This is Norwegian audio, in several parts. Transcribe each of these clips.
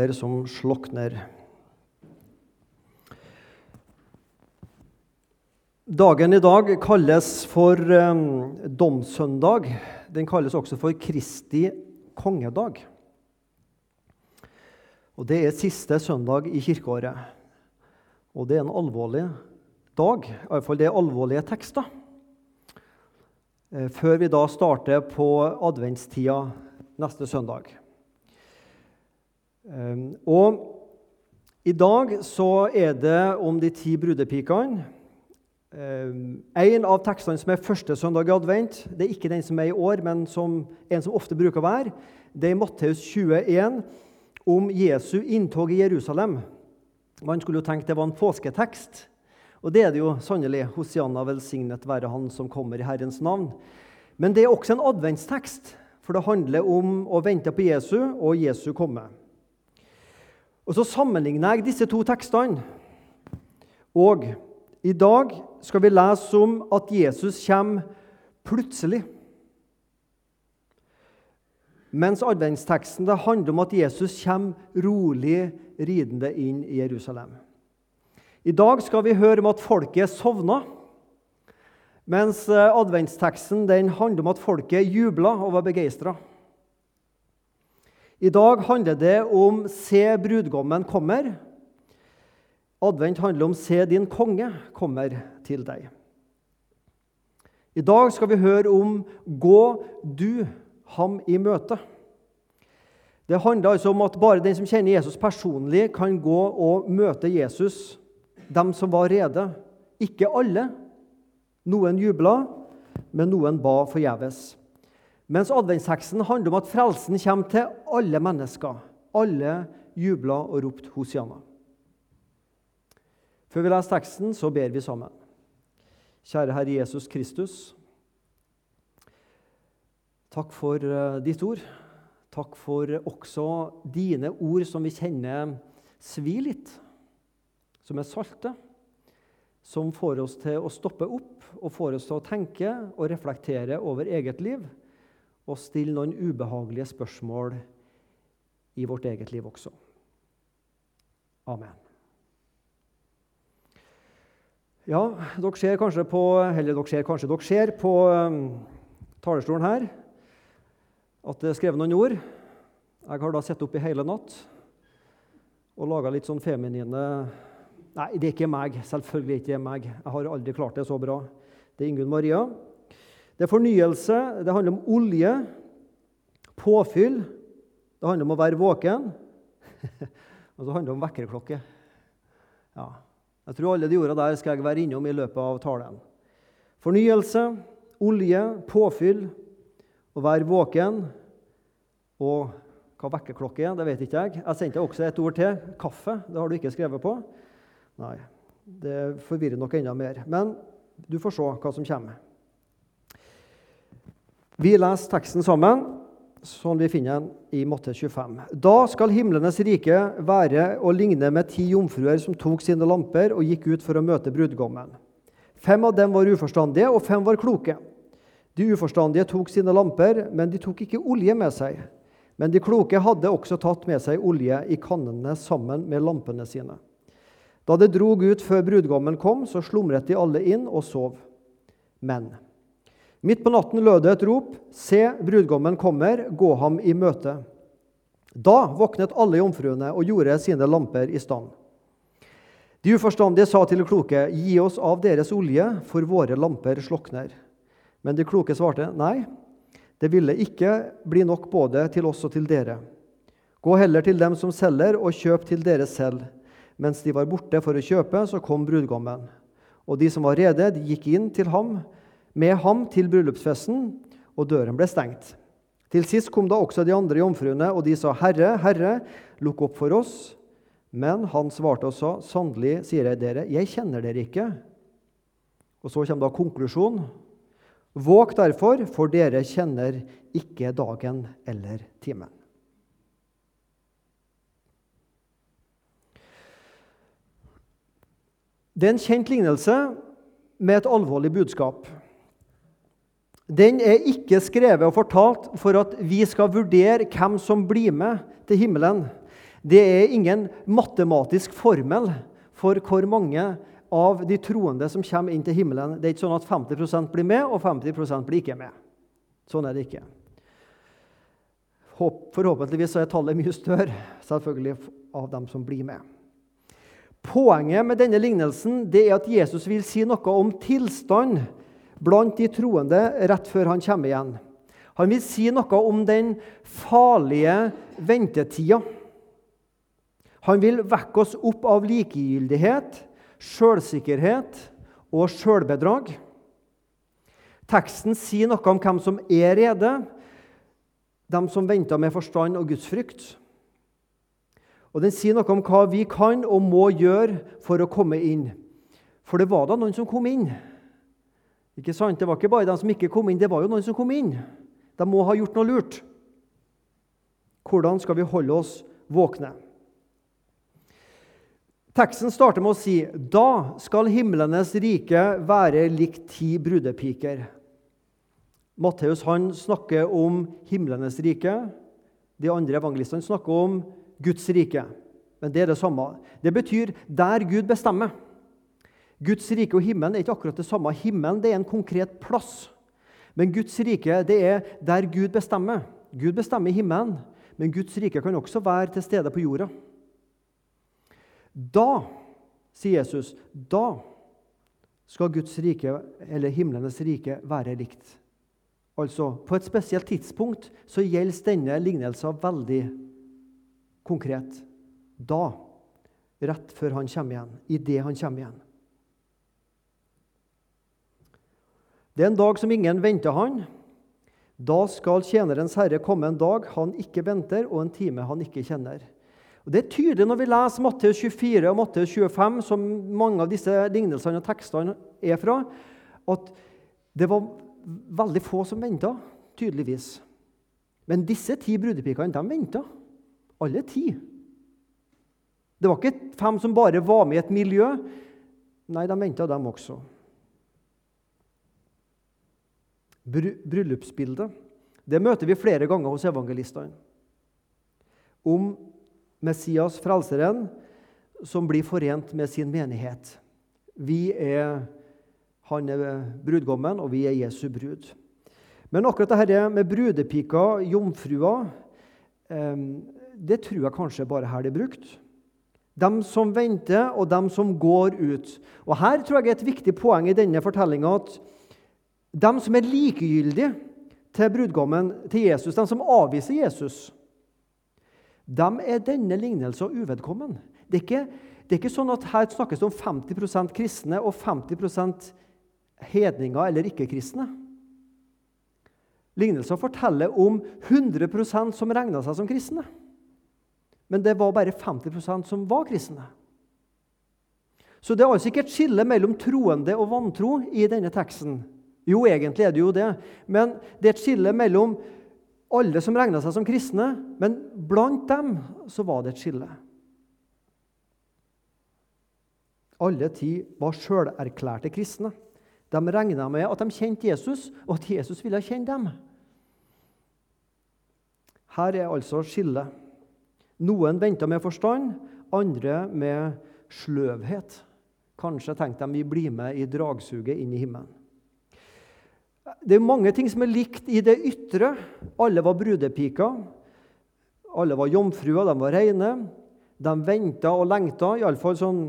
lamper som slokner. Dagen i dag kalles for eh, domssøndag. Den kalles også for Kristi kongedag. Og Det er siste søndag i kirkeåret. Og det er en alvorlig dag. Iallfall det er alvorlige tekster. Eh, før vi da starter på adventstida neste søndag. Eh, og i dag så er det om de ti brudepikene. Eh, en av tekstene som er første søndag i advent, det er ikke den som er i år, men som, en som ofte bruker å være, det er i Matteus 21 om Jesu inntog i Jerusalem. Man skulle jo tenke det var en påsketekst. Og det er det jo sannelig. Hosianna velsignet være Han som kommer i Herrens navn. Men det er også en adventstekst, for det handler om å vente på Jesu og Jesu komme. Og Så sammenligner jeg disse to tekstene. Og i dag skal vi lese om at Jesus kommer plutselig. Mens adventsteksten det handler om at Jesus kommer rolig ridende inn i Jerusalem. I dag skal vi høre om at folket sovna, mens eh, adventsteksten den handler om at folket jubla og var begeistra. I dag handler det om 'Se, brudgommen kommer'. Advent handler om 'Se, din konge kommer til deg'. I dag skal vi høre om 'Gå du ham i møte'. Det handler altså om at bare den som kjenner Jesus personlig, kan gå og møte Jesus, dem som var rede. Ikke alle. Noen jubla, men noen ba forgjeves. Mens adventsheksen handler om at frelsen kommer til alle mennesker. Alle jubla og ropte Hosianna. Før vi leser teksten, så ber vi sammen. Kjære Herre Jesus Kristus. Takk for eh, ditt ord. Takk for også dine ord som vi kjenner svir litt, som er salte, som får oss til å stoppe opp og får oss til å tenke og reflektere over eget liv og stille noen ubehagelige spørsmål i vårt eget liv også. Amen. Ja, dere ser kanskje på, eller dere ser kanskje dere ser på um, talerstolen her at det er skrevet noen ord. Jeg har da sett opp i hele natt og laga litt sånn feminine Nei, det er ikke meg. Selvfølgelig ikke meg. Jeg har aldri klart det så bra. Det er Ingunn Maria. Det er fornyelse. Det handler om olje. Påfyll. Det handler om å være våken. og så handler det om vekkerklokke. Ja. Jeg tror alle de ordene der skal jeg være innom i løpet av talen. Fornyelse, olje, påfyll, å være våken og hva vekkerklokke er, det vet ikke jeg. Jeg sendte også et ord til. Kaffe. Det har du ikke skrevet på. Nei, det forvirrer nok enda mer. Men du får se hva som kommer. Vi leser teksten sammen, sånn vi finner den i Matte 25. Da skal himlenes rike være å ligne med ti jomfruer som tok sine lamper og gikk ut for å møte brudgommen. Fem av dem var uforstandige, og fem var kloke. De uforstandige tok sine lamper, men de tok ikke olje med seg. Men de kloke hadde også tatt med seg olje i kannene sammen med lampene sine. Da det drog ut før brudgommen kom, så slumret de alle inn og sov. Men midt på natten lød det et rop, Se, brudgommen kommer, gå ham i møte. Da våknet alle jomfruene og gjorde sine lamper i stand. De uforstandige sa til de kloke, Gi oss av deres olje, for våre lamper slokner. Men de kloke svarte, Nei, det ville ikke bli nok både til oss og til dere. Gå heller til dem som selger, og kjøp til dere selv. Mens de var borte for å kjøpe, så kom brudgommen. Og de som var rede, de gikk inn til ham, med ham til bryllupsfesten, og døren ble stengt. Til sist kom da også de andre jomfruene, og de sa, Herre, Herre, lukk opp for oss. Men han svarte og sa, Sannelig sier jeg dere, jeg kjenner dere ikke. Og så kommer da konklusjonen. Våg derfor, for dere kjenner ikke dagen eller timen. Det er en kjent lignelse med et alvorlig budskap. Den er ikke skrevet og fortalt for at vi skal vurdere hvem som blir med til himmelen, Det er ingen matematisk formel for hvor mange av de troende som kommer inn til himmelen. Det er ikke sånn at 50% blir med, og 50% blir ikke med. Sånn er det ikke. Forhåpentligvis er tallet mye større selvfølgelig av dem som blir med. Poenget med denne lignelsen det er at Jesus vil si noe om tilstand blant de troende rett før han kommer igjen. Han vil si noe om den farlige ventetida. Han vil vekke oss opp av likegyldighet, sjølsikkerhet og sjølbedrag. Teksten sier noe om hvem som er rede, dem som venter med forstand og gudsfrykt. Og den sier noe om hva vi kan og må gjøre for å komme inn. For det var da noen som kom inn. Ikke sant? Det var ikke bare de som ikke kom inn, det var jo noen som kom inn. De må ha gjort noe lurt. Hvordan skal vi holde oss våkne? Teksten starter med å si da skal himlenes rike være likt ti brudepiker. Matteus han snakker om himlenes rike. De andre evangelistene snakker om Guds rike. Men det er det samme. Det betyr 'der Gud bestemmer'. Guds rike og himmelen er ikke akkurat det samme. Himmelen det er en konkret plass. Men Guds rike det er der Gud bestemmer. Gud bestemmer himmelen, men Guds rike kan også være til stede på jorda. Da, sier Jesus, da skal Guds rike, eller himlenes rike, være likt. Altså, På et spesielt tidspunkt så gjelder denne lignelsen veldig konkret. Da, rett før han kommer igjen, idet han kommer igjen. Det er en dag som ingen venter han. Da skal tjenerens herre komme en dag han ikke venter, og en time han ikke kjenner. Og Det er tydelig når vi leser Matteus 24 og Matteus 25, som mange av disse lignelsene og tekstene er fra, at det var veldig få som venta, tydeligvis. Men disse ti brudepikene de venta. Alle ti. Det var ikke fem som bare var med i et miljø. Nei, de venta, dem også. Bryllupsbildet det møter vi flere ganger hos evangelistene. Om Messias, frelseren, som blir forent med sin menighet. Vi er han er brudgommen, og vi er Jesu brud. Men akkurat dette med brudepika, jomfrua, det tror jeg kanskje bare her det er brukt. De som venter, og de som går ut. Og Her tror jeg er et viktig poeng i denne fortellinga at de som er likegyldige til brudgommen, til Jesus, de som avviser Jesus, de er denne lignelsen uvedkommen. Det er, ikke, det er ikke sånn at her snakkes det om 50% kristne og 50% hedninger eller ikke-kristne. Lignelsen forteller om 100% som regna seg som kristne. Men det var bare 50% som var kristne. Så det er altså ikke et skille mellom troende og vantro i denne teksten. Jo, egentlig er det jo det, men det er et skille mellom alle som regna seg som kristne, men blant dem så var det et skille. Alle ti var sjølerklærte kristne. De regna med at de kjente Jesus, og at Jesus ville kjenne dem. Her er altså skillet. Noen venta med forstand, andre med sløvhet. Kanskje tenkte de vi blir med i dragsuget inn i himmelen. Det er mange ting som er likt i det ytre. Alle var brudepiker. Alle var jomfruer, de var reine. De venta og lengta. Iallfall sånn,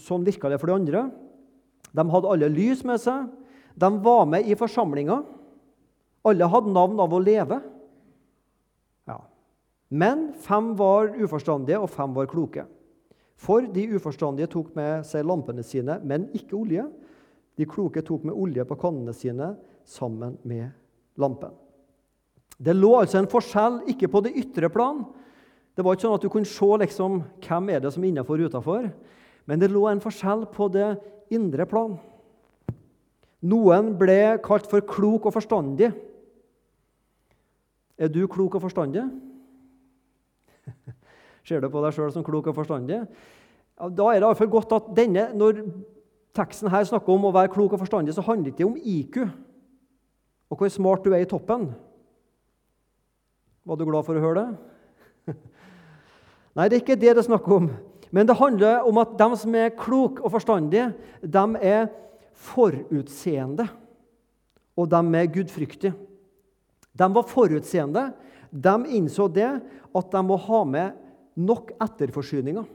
sånn virka det for de andre. De hadde alle lys med seg. De var med i forsamlinga. Alle hadde navn av å leve. Ja. Men fem var uforstandige, og fem var kloke. For de uforstandige tok med seg lampene sine, men ikke olje. De kloke tok med olje på kannene sine sammen med lampen. Det lå altså en forskjell ikke på det ytre plan. Det var ikke sånn at du kunne se liksom, hvem er det som er innenfor og utenfor. Men det lå en forskjell på det indre plan. Noen ble kalt for klok og forstandig. Er du klok og forstandig? Ser du på deg sjøl som klok og forstandig? Da er det iallfall godt at denne, når teksten her snakker om å være klok og forstandig, så handler det ikke om IQ og hvor smart du er i toppen. Var du glad for å høre det? Nei, det er ikke det det er snakk om. Men det handler om at de som er kloke og forstandige, de er forutseende. Og de er gudfryktige. De var forutseende. De innså det at de må ha med nok etterforsyninger.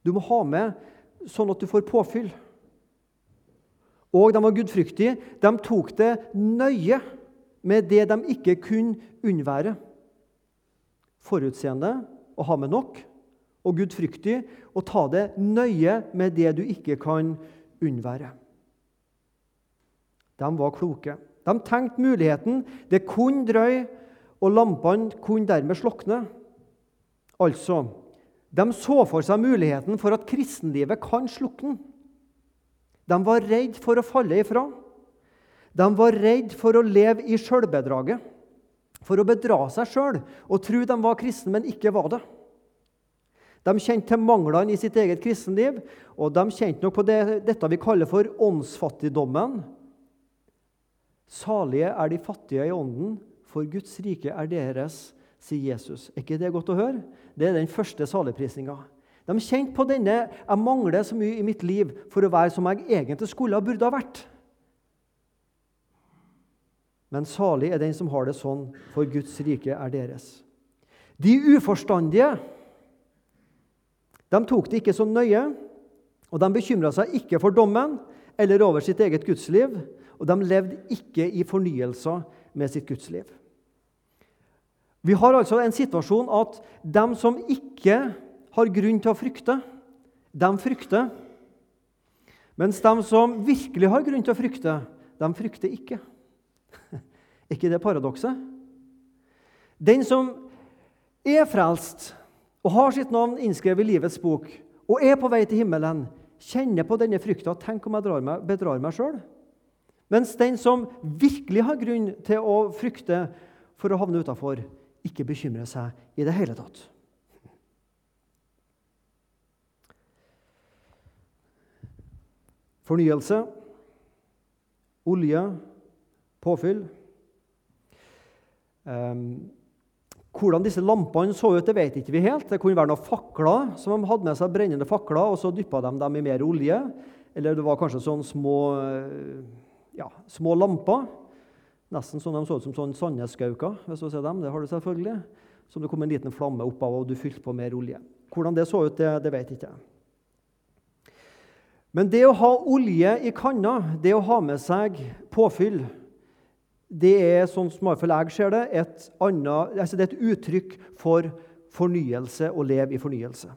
Du må ha med sånn at du får påfyll. Og de var gudfryktige. De tok det nøye med det de ikke kunne unnvære. Forutseende å ha med nok, og gudfryktig å ta det nøye med det du ikke kan unnvære. De var kloke. De tenkte muligheten. Det kunne drøye, og lampene kunne dermed slokne. Altså, de så for seg muligheten for at kristenlivet kan slukne. De var redd for å falle ifra. De var redd for å leve i sjølbedraget, for å bedra seg sjøl og tro de var kristne, men ikke var det. De kjente til manglene i sitt eget kristenliv, og de kjente nok på det, dette vi kaller for åndsfattigdommen. Salige er de fattige i ånden, for Guds rike er deres, sier Jesus. Er ikke det godt å høre? Det er den første saligprisninga. De kjente på denne 'jeg mangler så mye i mitt liv for å være som jeg egentlig skulle og burde ha vært'. Men salig er den som har det sånn, for Guds rike er deres. De uforstandige de tok det ikke så nøye, og de bekymra seg ikke for dommen eller over sitt eget gudsliv, og de levde ikke i fornyelser med sitt gudsliv. Vi har altså en situasjon at de som ikke har grunn til å frykte, de frykter. Mens de som virkelig har grunn til å frykte, de frykter ikke. Er ikke det paradokset? Den som er frelst og har sitt navn innskrevet i livets bok og er på vei til himmelen, kjenner på denne frykta. Tenk om jeg meg, bedrar meg sjøl? Mens den som virkelig har grunn til å frykte for å havne utafor, ikke bekymrer seg i det hele tatt. Fornyelse, olje, påfyll. Um, hvordan disse lampene så ut, det vet ikke vi helt. Det kunne være noen fakler som de hadde med seg brennende fakler, og så dyppa de dem i mer olje. Eller det var kanskje sånne små, ja, små lamper. Nesten som de så ut som sånn Sandnesgauker. hvis du ser dem, det har du selvfølgelig. Som det kom en liten flamme opp av, og du fylte på mer olje. Hvordan det så ut, det, det vet ikke jeg. Men det å ha olje i kanna, det å ha med seg påfyll, det er sånn som jeg ser det, et, annet, altså det er et uttrykk for fornyelse og leve i fornyelse.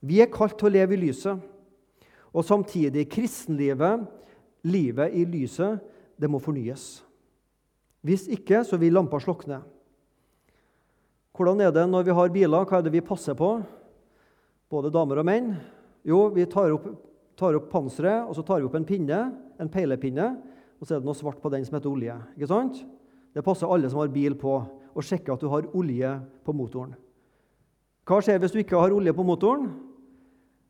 Vi er kalt til å leve i lyset, og samtidig kristenlivet, livet i lyset, det må fornyes. Hvis ikke, så vil lampa slukne. Hvordan er det når vi har biler? Hva er det vi passer på? Både damer og menn. Jo, vi tar opp, tar opp panseret, og så tar vi opp en pinne, en peilepinne, og så er det noe svart på den som heter olje. Ikke sant? Det passer alle som har bil på, å sjekke at du har olje på motoren. Hva skjer hvis du ikke har olje på motoren?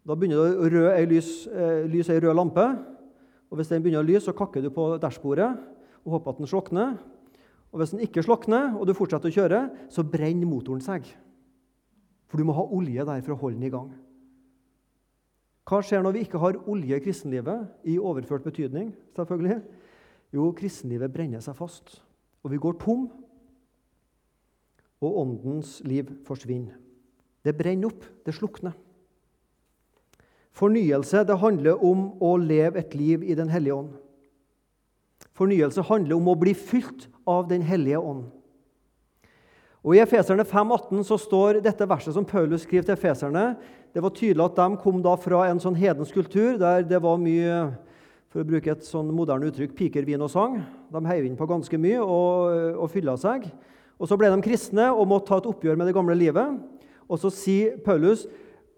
Da begynner det å røde ei lys, eh, lys ei rød lampe. og Hvis den begynner å lyse, så kakker du på dashbordet og håper at den slukner. Og Hvis den ikke slukner, og du fortsetter å kjøre, så brenner motoren seg. For du må ha olje der for å holde den i gang. Hva skjer når vi ikke har olje i kristenlivet? I overført betydning, selvfølgelig. Jo, kristenlivet brenner seg fast, og vi går tom. Og åndens liv forsvinner. Det brenner opp, det slukner. Fornyelse det handler om å leve et liv i Den hellige ånd. Fornyelse handler om å bli fylt av Den hellige ånd. Og I Efeserne 5,18 så står dette verset som Paulus skriver til efeserne. Det var tydelig at de kom da fra en sånn hedensk kultur der det var mye for å bruke et sånn moderne uttrykk piker, vin og sang. De heiv inn på ganske mye og, og fylla seg. Og Så ble de kristne og måtte ta et oppgjør med det gamle livet. Og Så sier Paulus.: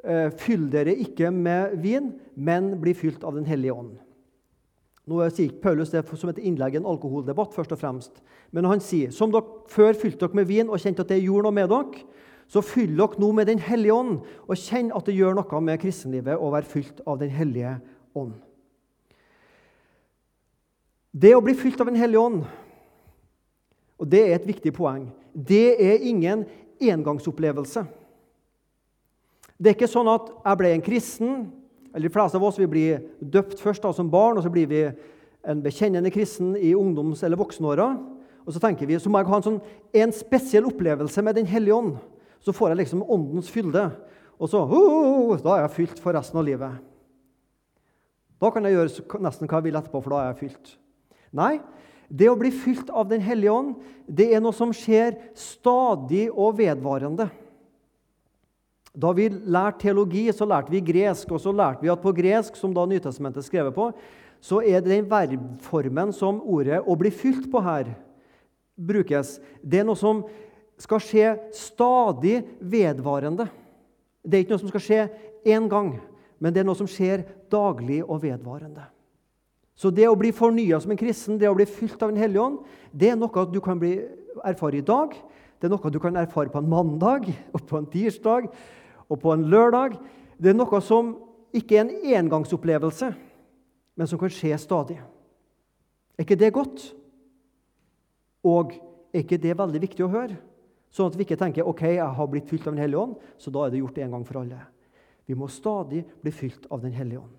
«Eh, Fyll dere ikke med vin, men bli fylt av Den hellige ånd. Nå sier Paulus det som et innlegg i en alkoholdebatt, først og fremst. Men han sier som dere før fylte dere med vin og kjente at det gjorde noe med dere, så fyll dere nå med Den hellige ånd og kjenn at det gjør noe med kristenlivet å være fylt av Den hellige ånd. Det å bli fylt av Den hellige ånd, og det er et viktig poeng, det er ingen engangsopplevelse. Det er ikke sånn at jeg ble en kristen, eller de fleste av oss vi blir døpt først da, som barn, og så blir vi en bekjennende kristen i ungdoms- eller voksenåra. Og så tenker vi så må jeg ha en, sånn, en spesiell opplevelse med Den hellige ånd. Så får jeg liksom åndens fylde. Og så uh, Da er jeg fylt for resten av livet. Da kan jeg gjøre nesten hva jeg vil etterpå, for da er jeg fylt. Nei, det å bli fylt av Den hellige ånd det er noe som skjer stadig og vedvarende. Da vi lærte teologi, så lærte vi gresk, og så lærte vi at på gresk, som da Nytestamentet er skrevet på, så er den verbformen som ordet 'å bli fylt' på her brukes. Det er noe som skal skje stadig vedvarende. Det er ikke noe som skal skje én gang, men det er noe som skjer daglig og vedvarende. Så det å bli fornya som en kristen, det å bli fylt av Den hellige ånd, det er noe du kan erfare i dag. Det er noe du kan erfare på en mandag og på en tirsdag og på en lørdag. Det er noe som ikke er en engangsopplevelse, men som kan skje stadig. Er ikke det godt? Og er ikke det veldig viktig å høre? Sånn at vi ikke tenker ok, jeg har blitt fylt av Den hellige ånd, så da er det gjort en gang for alle. Vi må stadig bli fylt av Den hellige ånd.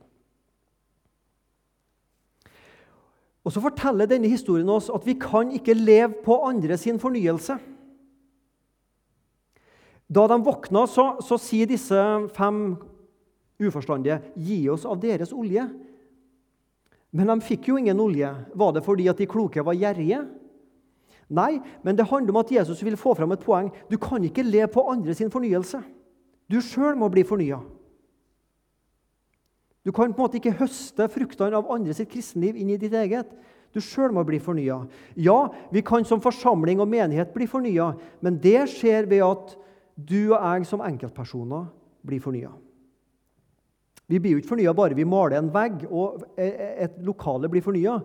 Og Så forteller denne historien oss at vi kan ikke leve på andre sin fornyelse. Da de våkna, så, så sier disse fem uforstandige, 'Gi oss av deres olje.' Men de fikk jo ingen olje. Var det fordi at de kloke var gjerrige? Nei, men det handler om at Jesus vil få fram et poeng. Du kan ikke le på andre sin fornyelse. Du sjøl må bli fornya. Du kan på en måte ikke høste fruktene av andre sitt kristenliv inn i ditt eget. Du sjøl må bli fornya. Ja, vi kan som forsamling og menighet bli fornya, men det skjer ved at du og jeg som enkeltpersoner blir fornya. Vi blir jo ikke fornya bare vi maler en vegg og et lokale blir fornya.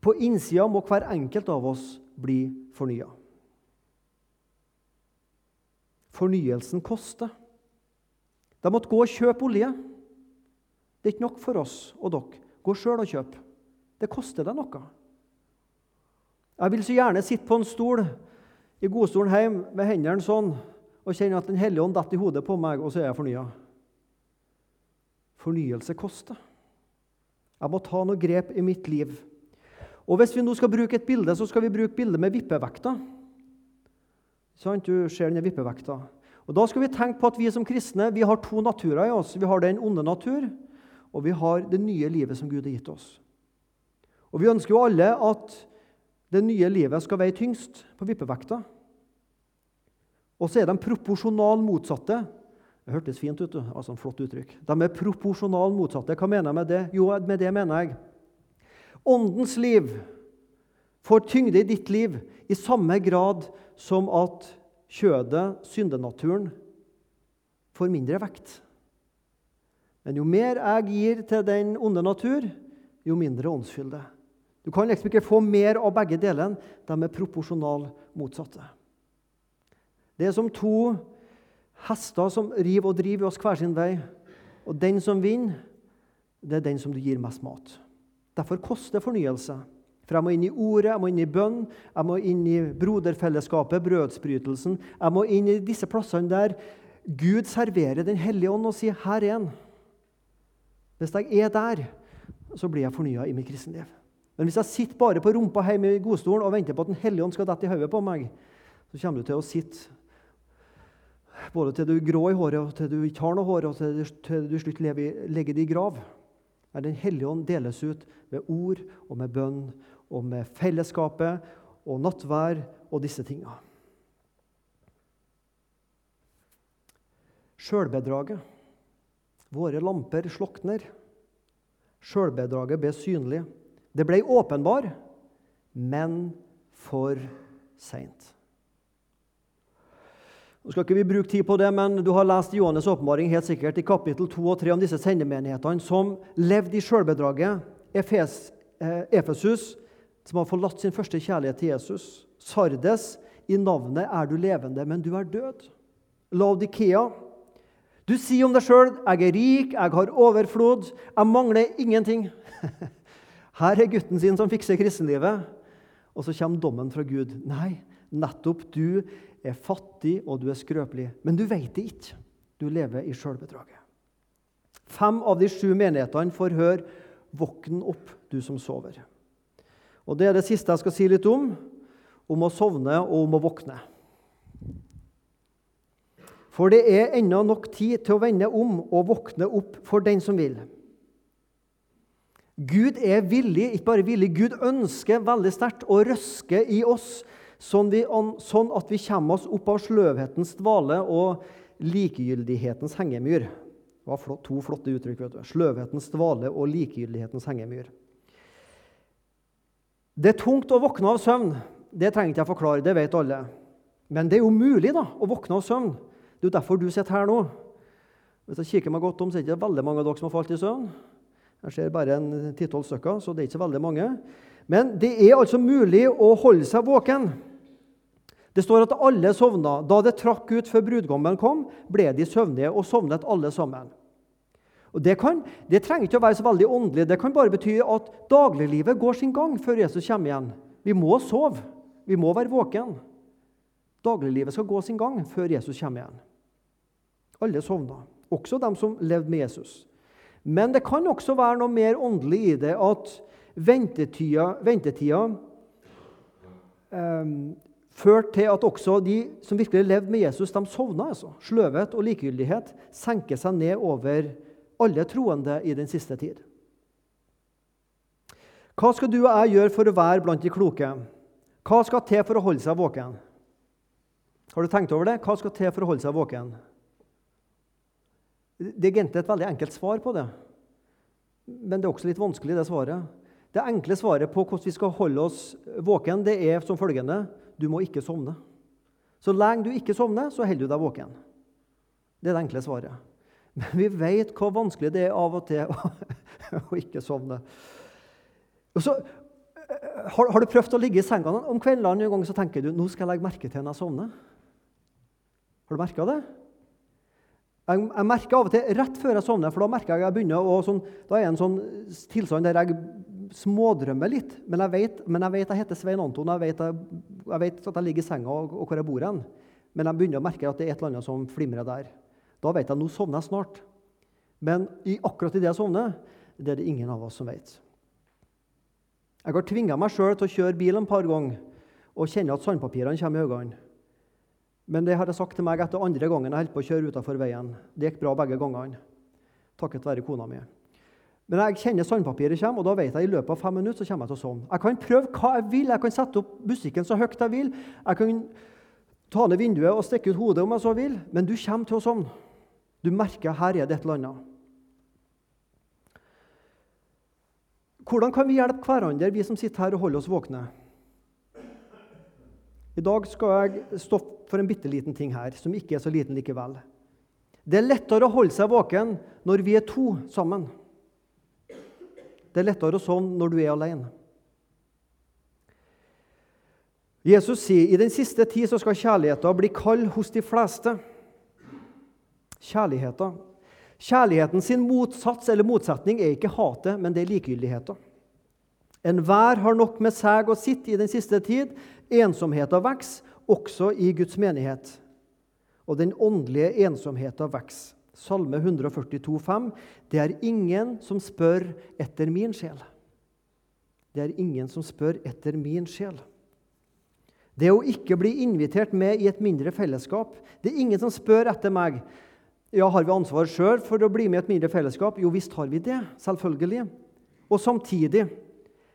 På innsida må hver enkelt av oss bli fornya. Fornyelsen koster. De måtte gå og kjøpe olje. Det er ikke nok for oss og dere. Gå sjøl og kjøp. Det koster deg noe. Jeg vil så gjerne sitte på en stol i godstolen hjemme med hendene sånn og kjenne at Den hellige ånd detter i hodet på meg, og så er jeg fornya. Fornyelse koster. Jeg må ta noe grep i mitt liv. Og Hvis vi nå skal bruke et bilde, så skal vi bruke bildet med vippevekta. Sånn, du ser denne vippevekta. Og Da skal vi tenke på at vi som kristne vi har to naturer i oss. Vi har den onde natur, og vi har det nye livet som Gud har gitt oss. Og Vi ønsker jo alle at det nye livet skal veie tyngst på vippevekta. Og så er de proporsjonal motsatte. Det hørtes fint ut. altså en flott uttrykk. De er proporsjonal motsatte. Hva mener jeg med det? Jo, med det mener jeg Åndens liv får tyngde i ditt liv i samme grad som at kjødet, syndenaturen, får mindre vekt. Men jo mer jeg gir til den onde natur, jo mindre åndsfylde. Du kan liksom ikke få mer av begge delene. De er proporsjonal motsatte. Det er som to hester som river og driver oss hver sin vei. Og den som vinner, det er den som du gir mest mat. Derfor koster fornyelse. For jeg må inn i ordet, jeg må inn i bønn, jeg må inn i broderfellesskapet, brødsbrytelsen. Jeg må inn i disse plassene der Gud serverer Den hellige ånd og sier 'Her er han'. Hvis jeg er der, så blir jeg fornya i mitt kristenliv. Men hvis jeg sitter bare på rumpa hjemme i godstolen og venter på at Den hellige ånd skal dette i hodet på meg, så kommer du til å sitte både til du er grå i håret, og til du ikke har noe hår, og til du, til du slutt legger det i grav. Der Den hellige ånd deles ut med ord og med bønn og med fellesskapet og nattvær og disse tinga. Sjølbedraget. Våre lamper slokner. Sjølbedraget ble synlig. Det ble åpenbar, men for seint. Nå skal ikke vi bruke tid på det, men Du har lest Johannes' åpenbaring helt sikkert i kapittel 2 og 3 om disse sendemenighetene som levde i sjølbedraget. Efes, eh, Efesus, som har forlatt sin første kjærlighet til Jesus. Sardes, i navnet er du levende, men du er død. Laudikea, du sier om deg sjøl 'Jeg er rik, jeg har overflod, jeg mangler ingenting'. Her er gutten sin som fikser kristenlivet. Og så kommer dommen fra Gud. Nei, nettopp du er fattig og du er skrøpelig. Men du vet det ikke. Du lever i sjølbedraget. Fem av de sju menighetene får høre 'Våkn opp, du som sover'. Og Det er det siste jeg skal si litt om, om å sovne og om å våkne. For det er ennå nok tid til å vende om og våkne opp for den som vil. Gud er villig, ikke bare villig, Gud ønsker veldig sterkt å røske i oss, sånn, vi, sånn at vi kommer oss opp av sløvhetens dvale og likegyldighetens hengemyr. Det var flott, to flotte uttrykk. vet du. Sløvhetens dvale og likegyldighetens hengemyr. Det er tungt å våkne av søvn. Det trenger ikke jeg forklare, det vet alle. Men det er jo mulig da, å våkne av søvn. Det er jo derfor du sitter her nå. Hvis jeg kikker meg godt om, så er det ikke veldig mange av dere som har falt i søvn. Jeg ser bare en titolv stykker, så det er ikke veldig mange. Men det er altså mulig å holde seg våken. Det står at alle sovna. Da det trakk ut før brudgommen kom, ble de søvnige og sovnet alle sammen. Og det, kan, det, trenger ikke å være så veldig åndelig. Det kan bare bety at dagliglivet går sin gang før Jesus kommer igjen. Vi må sove. Vi må være våken. Dagliglivet skal gå sin gang før Jesus kommer igjen. Alle sovna, også de som levde med Jesus. Men det kan også være noe mer åndelig i det at ventetida, ventetida eh, førte til at også de som virkelig levde med Jesus, de sovna. Altså. Sløvhet og likegyldighet senker seg ned over alle troende i den siste tid. Hva skal du og jeg gjøre for å være blant de kloke? Hva skal til for å holde seg våken? Har du tenkt over det? Hva skal til for å holde seg våken? Det er egentlig et veldig enkelt svar på det. Men det er også litt vanskelig, det svaret. Det enkle svaret på hvordan vi skal holde oss våken, det er som følgende du må ikke sovne. Så lenge du ikke sovner, så holder du deg våken. Det er det enkle svaret. Men vi vet hvor vanskelig det er av og til å, å ikke sovne. Og Så, har, har, du prøvd å ligge i senga om kveldene en gang så tenker du nå skal jeg legge merke til når jeg sovner? Har du merka det? Jeg, jeg, merker av og til rett før jeg sovner, for da merker jeg jeg begynner å, sånn, da er en sånn tilstand der jeg smådrømmer litt. Men jeg vet, men jeg, vet jeg heter Svein Anton, vet, jeg, jeg vet, at jeg ligger i senga og, og hvor jeg bor hen. Men jeg begynner å merke at det er et eller annet som flimrer der. Da vet jeg nå sovner jeg snart. Men i, akkurat idet jeg sovner, det er det ingen av oss som vet. Jeg har tvinga meg sjøl til å kjøre bil en par ganger og kjenne at sandpapirene kommer i øynene. Men det har jeg sagt til meg etter andre gangen jeg holdt på å kjøre utafor veien. Det gikk bra begge gangene, takket være kona mi. Men jeg kjenner sandpapiret kommer, og da vet jeg i løpet av fem minutter så kommer jeg til å sovne. Jeg kan prøve hva jeg vil, jeg kan sette opp musikken så høyt jeg vil. Jeg kan ta ned vinduet og stikke ut hodet om jeg så vil, men du kommer til å sovne. Du merker her er det et eller annet. Hvordan kan vi hjelpe hverandre, vi som sitter her og holder oss våkne? I dag skal jeg stoppe for en bitte liten ting her, som ikke er så liten likevel. Det er lettere å holde seg våken når vi er to sammen. Det er lettere å sovne når du er alene. Jesus sier i den siste tid så skal kjærligheten bli kald hos de fleste. Kjærligheten. Kjærligheten sin motsats eller motsetning er ikke hatet, men det er likegyldigheten. Enhver har nok med seg å sitte i den siste tid. Ensomheten vokser, også i Guds menighet. Og den åndelige ensomheten vokser. Salme 142, 142,5.: Det er ingen som spør etter min sjel. Det er ingen som spør etter min sjel. Det å ikke bli invitert med i et mindre fellesskap Det er ingen som spør etter meg. Ja, Har vi ansvar sjøl for å bli med i et mindre fellesskap? Jo visst har vi det. Selvfølgelig. Og samtidig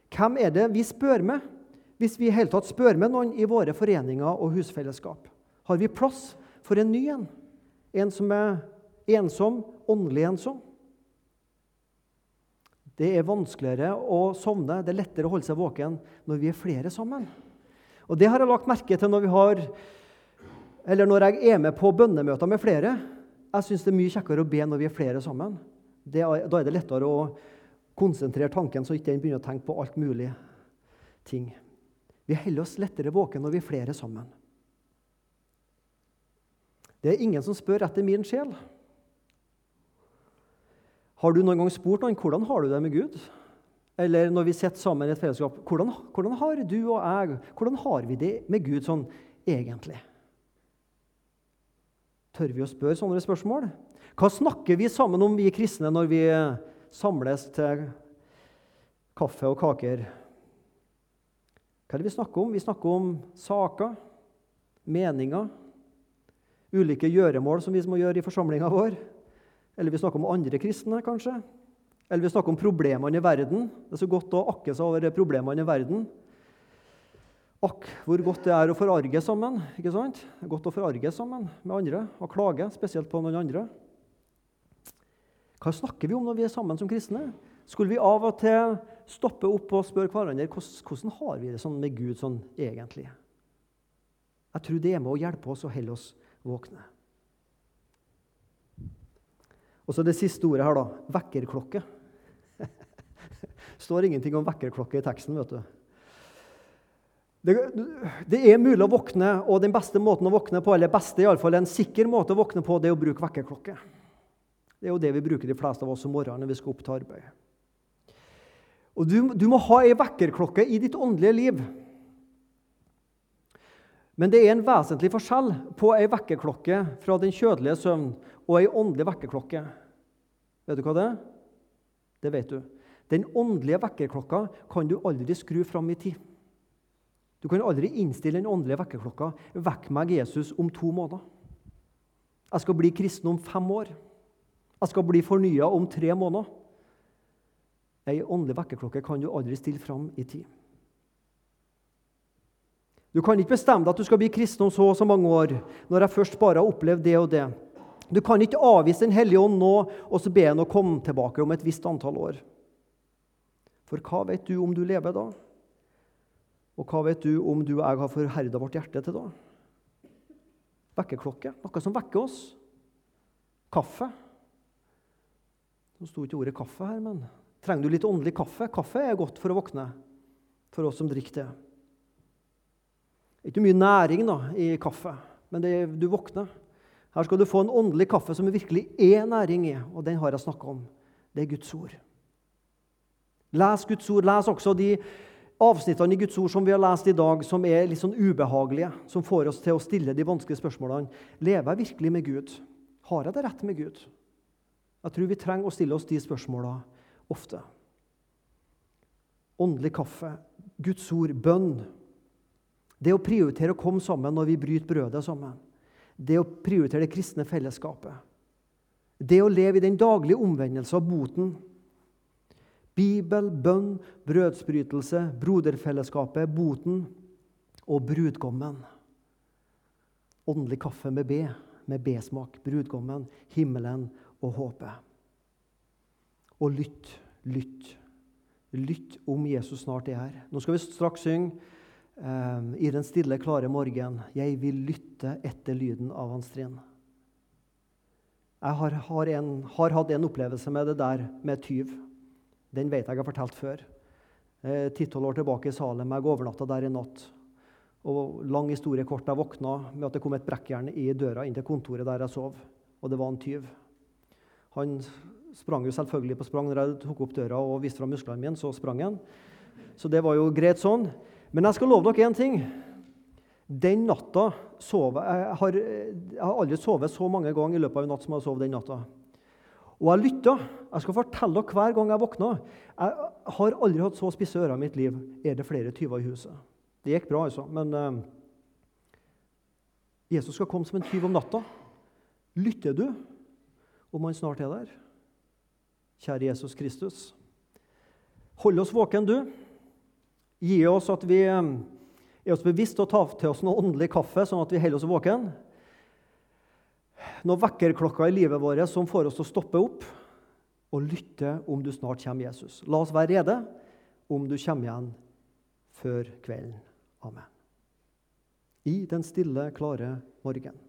hvem er det vi spør med, hvis vi i hele tatt spør med noen i våre foreninger og husfellesskap? Har vi plass for en ny en? En som er ensom, åndelig ensom. Det er vanskeligere å sovne, det er lettere å holde seg våken når vi er flere sammen. Og Det har jeg lagt merke til når, vi har, eller når jeg er med på bønnemøter med flere. Jeg syns det er mye kjekkere å be når vi er flere sammen. Det, da er det lettere å konsentrere tanken, så ikke den begynner å tenke på alt mulig ting. Vi holder oss lettere våken når vi er flere sammen. Det er ingen som spør etter min sjel. Har du noen gang spurt noen hvordan har du det med Gud? Eller når vi sitter sammen i et fellesskap, hvordan, hvordan, har du og jeg hvordan har vi det med Gud sånn egentlig? Tør vi å spørre sånne spørsmål? Hva snakker vi sammen om, vi kristne, når vi samles til kaffe og kaker? Hva er det vi snakker om? Vi snakker om saker, meninger, ulike gjøremål som vi må gjøre i forsamlinga vår. Eller vi snakker om andre kristne, kanskje. Eller vi snakker om problemene i verden. Det er så godt å akke seg over problemene i verden. Akk, hvor godt det er å forarge sammen. ikke sant? Godt å forarge sammen med andre og klage, spesielt på noen andre. Hva snakker vi om når vi er sammen som kristne? Skulle vi av og til stoppe opp og spørre hverandre hvordan har vi det sånn med Gud sånn egentlig? Jeg tror det er med å hjelpe oss å holde oss våkne. Og så det siste ordet her, da. Vekkerklokke. står ingenting om vekkerklokke i teksten. vet du. Det, det, er mulig å våkne, og den beste måten å våkne på, eller beste i alle fall, en sikker måte å våkne på, det er å bruke vekkerklokke. Det er jo det vi bruker de fleste av oss om morgenen når vi skal opp til arbeid. Og du, du må ha ei vekkerklokke i ditt åndelige liv. Men det er en vesentlig forskjell på ei vekkerklokke fra den kjødelige søvn og ei åndelig vekkerklokke. Vet du hva det er? Det vet du. Den åndelige vekkerklokka kan du aldri skru fram i tid. Du kan aldri innstille den åndelige vekkerklokka. Vekk meg Jesus om to måneder. Jeg skal bli kristen om fem år. Jeg skal bli fornya om tre måneder. Ei åndelig vekkerklokke kan du aldri stille fram i tid. Du kan ikke bestemme deg at du skal bli kristen om så og så mange år, når jeg først bare har opplevd det og det. Du kan ikke avvise Den hellige ånd nå og så be henne å komme tilbake om et visst antall år. For hva vet du om du lever da? Og hva vet du om du og jeg har forherda vårt hjerte til da? Vekkerklokke, noe som vekker oss. Kaffe. Nå sto ikke ordet kaffe her, men trenger du litt åndelig kaffe? Kaffe er godt for å våkne, for oss som drikker det. Ikke mye næring da, i kaffe, men det, du våkner. Her skal du få en åndelig kaffe som virkelig er næring i, og den har jeg snakka om. Det er Guds ord. Les Guds ord. Les også de avsnittene i Guds ord som vi har lest i dag, som er litt sånn ubehagelige, som får oss til å stille de vanskelige spørsmålene. Lever jeg virkelig med Gud? Har jeg det rett med Gud? Jeg tror vi trenger å stille oss de spørsmåla ofte. Åndelig kaffe, Guds ord, bønn. Det å prioritere å komme sammen når vi bryter brødet sammen. Det å prioritere det kristne fellesskapet. Det å leve i den daglige omvendelse av boten. Bibel, bønn, brødsbrytelse, broderfellesskapet, boten og brudgommen. Åndelig kaffe med B, med B-smak. Brudgommen, himmelen og håpet. Og lytt, lytt. Lytt om Jesus snart er her. Nå skal vi straks synge i den stille, klare morgen. Jeg vil lytte etter lyden av hans trinn. Jeg har, har, en, har, hatt en opplevelse med det der med tyv. Den vet jeg jeg har fortalt før. Eh, ti-tolv år tilbake i Salem. Jeg overnatta der i natt. Og lang historie kort, jeg våkna med at det kom et brekkjern i døra inn til kontoret der jeg sov. Og det var en tyv. Han sprang jo selvfølgelig på sprang når jeg tok opp døra og viste fram musklene mine. Så sprang han. Så det var jo greit sånn. Men jeg skal love dere én ting. Den natta sover, jeg har, jeg har aldri sovet så mange ganger i løpet av en natt som jeg har sovet den natta. Og jeg lytta. Jeg skal fortelle dere hver gang jeg våkna. Jeg har aldri hatt så spisse ører i mitt liv. Er det flere tyver i huset? Det gikk bra, altså. Men uh, Jesus skal komme som en tyv om natta. Lytter du? om han snart er der. Kjære Jesus Kristus. Hold oss våken, du. Gi oss at vi eh, er oss bevisst å ta til oss noe åndelig kaffe, sånn at vi holder oss våken. Noen vekkerklokker i livet vårt som får oss til å stoppe opp og lytte om du snart kommer, Jesus. La oss være rede om du kommer igjen før kvelden. Amen. I den stille, klare morgen.